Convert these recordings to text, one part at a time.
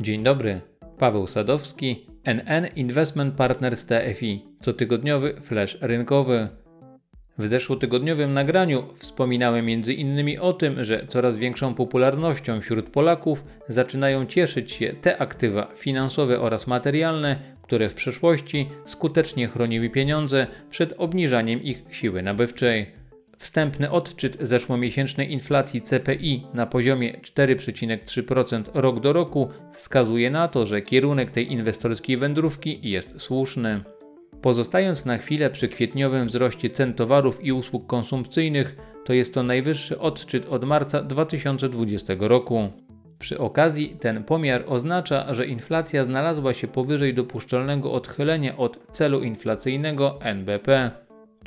Dzień dobry, Paweł Sadowski, NN Investment Partners TFI, cotygodniowy flash rynkowy. W zeszłotygodniowym nagraniu wspominałem m.in. o tym, że coraz większą popularnością wśród Polaków zaczynają cieszyć się te aktywa finansowe oraz materialne, które w przeszłości skutecznie chroniły pieniądze przed obniżaniem ich siły nabywczej. Wstępny odczyt zeszłomiesięcznej inflacji CPI na poziomie 4,3% rok do roku wskazuje na to, że kierunek tej inwestorskiej wędrówki jest słuszny. Pozostając na chwilę przy kwietniowym wzroście cen towarów i usług konsumpcyjnych, to jest to najwyższy odczyt od marca 2020 roku. Przy okazji ten pomiar oznacza, że inflacja znalazła się powyżej dopuszczalnego odchylenia od celu inflacyjnego NBP.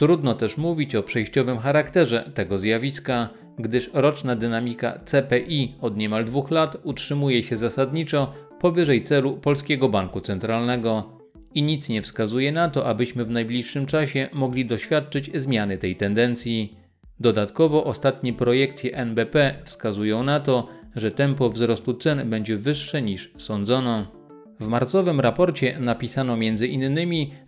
Trudno też mówić o przejściowym charakterze tego zjawiska, gdyż roczna dynamika CPI od niemal dwóch lat utrzymuje się zasadniczo powyżej celu Polskiego Banku Centralnego. I nic nie wskazuje na to, abyśmy w najbliższym czasie mogli doświadczyć zmiany tej tendencji. Dodatkowo ostatnie projekcje NBP wskazują na to, że tempo wzrostu cen będzie wyższe niż sądzono. W marcowym raporcie napisano m.in.,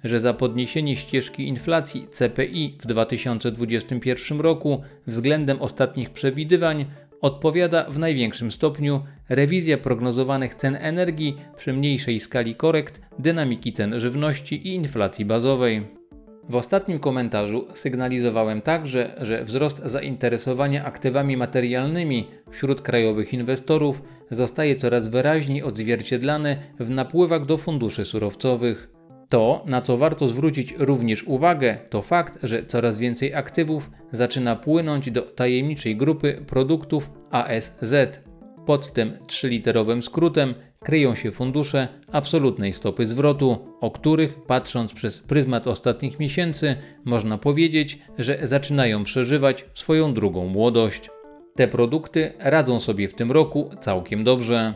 że za podniesienie ścieżki inflacji CPI w 2021 roku względem ostatnich przewidywań odpowiada w największym stopniu rewizja prognozowanych cen energii przy mniejszej skali korekt dynamiki cen żywności i inflacji bazowej. W ostatnim komentarzu sygnalizowałem także, że wzrost zainteresowania aktywami materialnymi wśród krajowych inwestorów zostaje coraz wyraźniej odzwierciedlany w napływach do funduszy surowcowych. To, na co warto zwrócić również uwagę, to fakt, że coraz więcej aktywów zaczyna płynąć do tajemniczej grupy produktów ASZ. Pod tym trzyliterowym skrótem kryją się fundusze absolutnej stopy zwrotu, o których, patrząc przez pryzmat ostatnich miesięcy, można powiedzieć, że zaczynają przeżywać swoją drugą młodość. Te produkty radzą sobie w tym roku całkiem dobrze.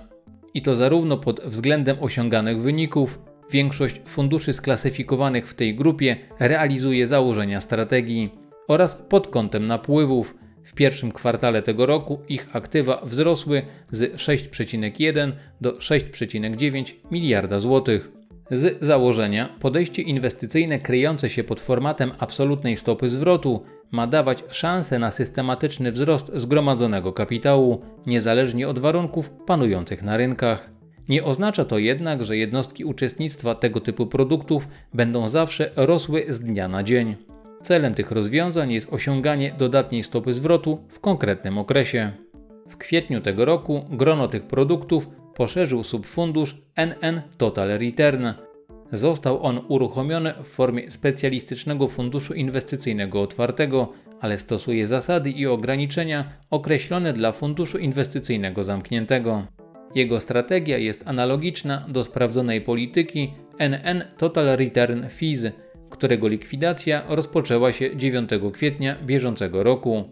I to zarówno pod względem osiąganych wyników, większość funduszy sklasyfikowanych w tej grupie realizuje założenia strategii, oraz pod kątem napływów, w pierwszym kwartale tego roku ich aktywa wzrosły z 6,1 do 6,9 miliarda złotych. Z założenia podejście inwestycyjne kryjące się pod formatem absolutnej stopy zwrotu ma dawać szansę na systematyczny wzrost zgromadzonego kapitału, niezależnie od warunków panujących na rynkach. Nie oznacza to jednak, że jednostki uczestnictwa tego typu produktów będą zawsze rosły z dnia na dzień. Celem tych rozwiązań jest osiąganie dodatniej stopy zwrotu w konkretnym okresie. W kwietniu tego roku grono tych produktów poszerzył subfundusz NN Total Return. Został on uruchomiony w formie specjalistycznego funduszu inwestycyjnego otwartego, ale stosuje zasady i ograniczenia określone dla funduszu inwestycyjnego zamkniętego. Jego strategia jest analogiczna do sprawdzonej polityki NN Total Return Fees którego likwidacja rozpoczęła się 9 kwietnia bieżącego roku.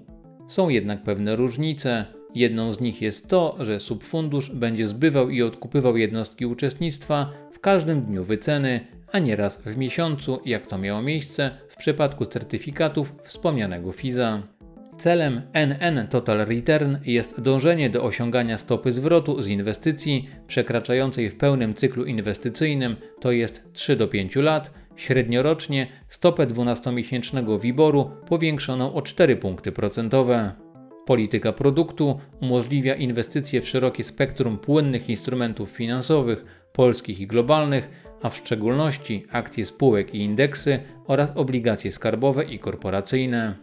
Są jednak pewne różnice. Jedną z nich jest to, że subfundusz będzie zbywał i odkupywał jednostki uczestnictwa w każdym dniu wyceny, a nie raz w miesiącu, jak to miało miejsce w przypadku certyfikatów wspomnianego FIZA. Celem NN Total Return jest dążenie do osiągania stopy zwrotu z inwestycji przekraczającej w pełnym cyklu inwestycyjnym, to jest 3 do 5 lat, Średniorocznie stopę 12-miesięcznego WIBORu powiększono o 4 punkty procentowe. Polityka produktu umożliwia inwestycje w szerokie spektrum płynnych instrumentów finansowych, polskich i globalnych, a w szczególności akcje spółek i indeksy oraz obligacje skarbowe i korporacyjne.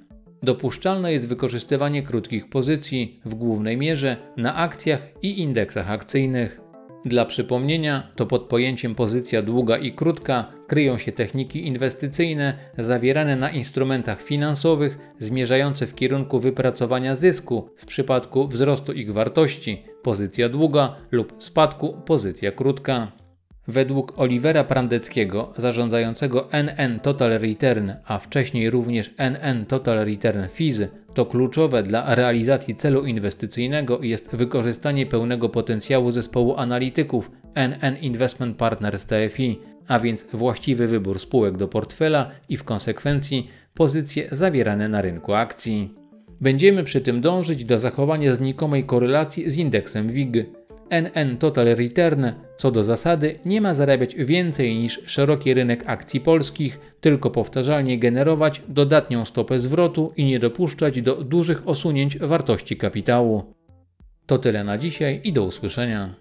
Dopuszczalne jest wykorzystywanie krótkich pozycji w głównej mierze na akcjach i indeksach akcyjnych. Dla przypomnienia, to pod pojęciem pozycja długa i krótka kryją się techniki inwestycyjne zawierane na instrumentach finansowych zmierzające w kierunku wypracowania zysku w przypadku wzrostu ich wartości, pozycja długa lub spadku, pozycja krótka. Według Olivera Prandeckiego, zarządzającego NN Total Return, a wcześniej również NN Total Return Fees, to kluczowe dla realizacji celu inwestycyjnego jest wykorzystanie pełnego potencjału zespołu analityków NN Investment Partners TFI, a więc właściwy wybór spółek do portfela i w konsekwencji pozycje zawierane na rynku akcji. Będziemy przy tym dążyć do zachowania znikomej korelacji z indeksem WIG. NN Total Return co do zasady nie ma zarabiać więcej niż szeroki rynek akcji polskich, tylko powtarzalnie generować dodatnią stopę zwrotu i nie dopuszczać do dużych osunięć wartości kapitału. To tyle na dzisiaj i do usłyszenia.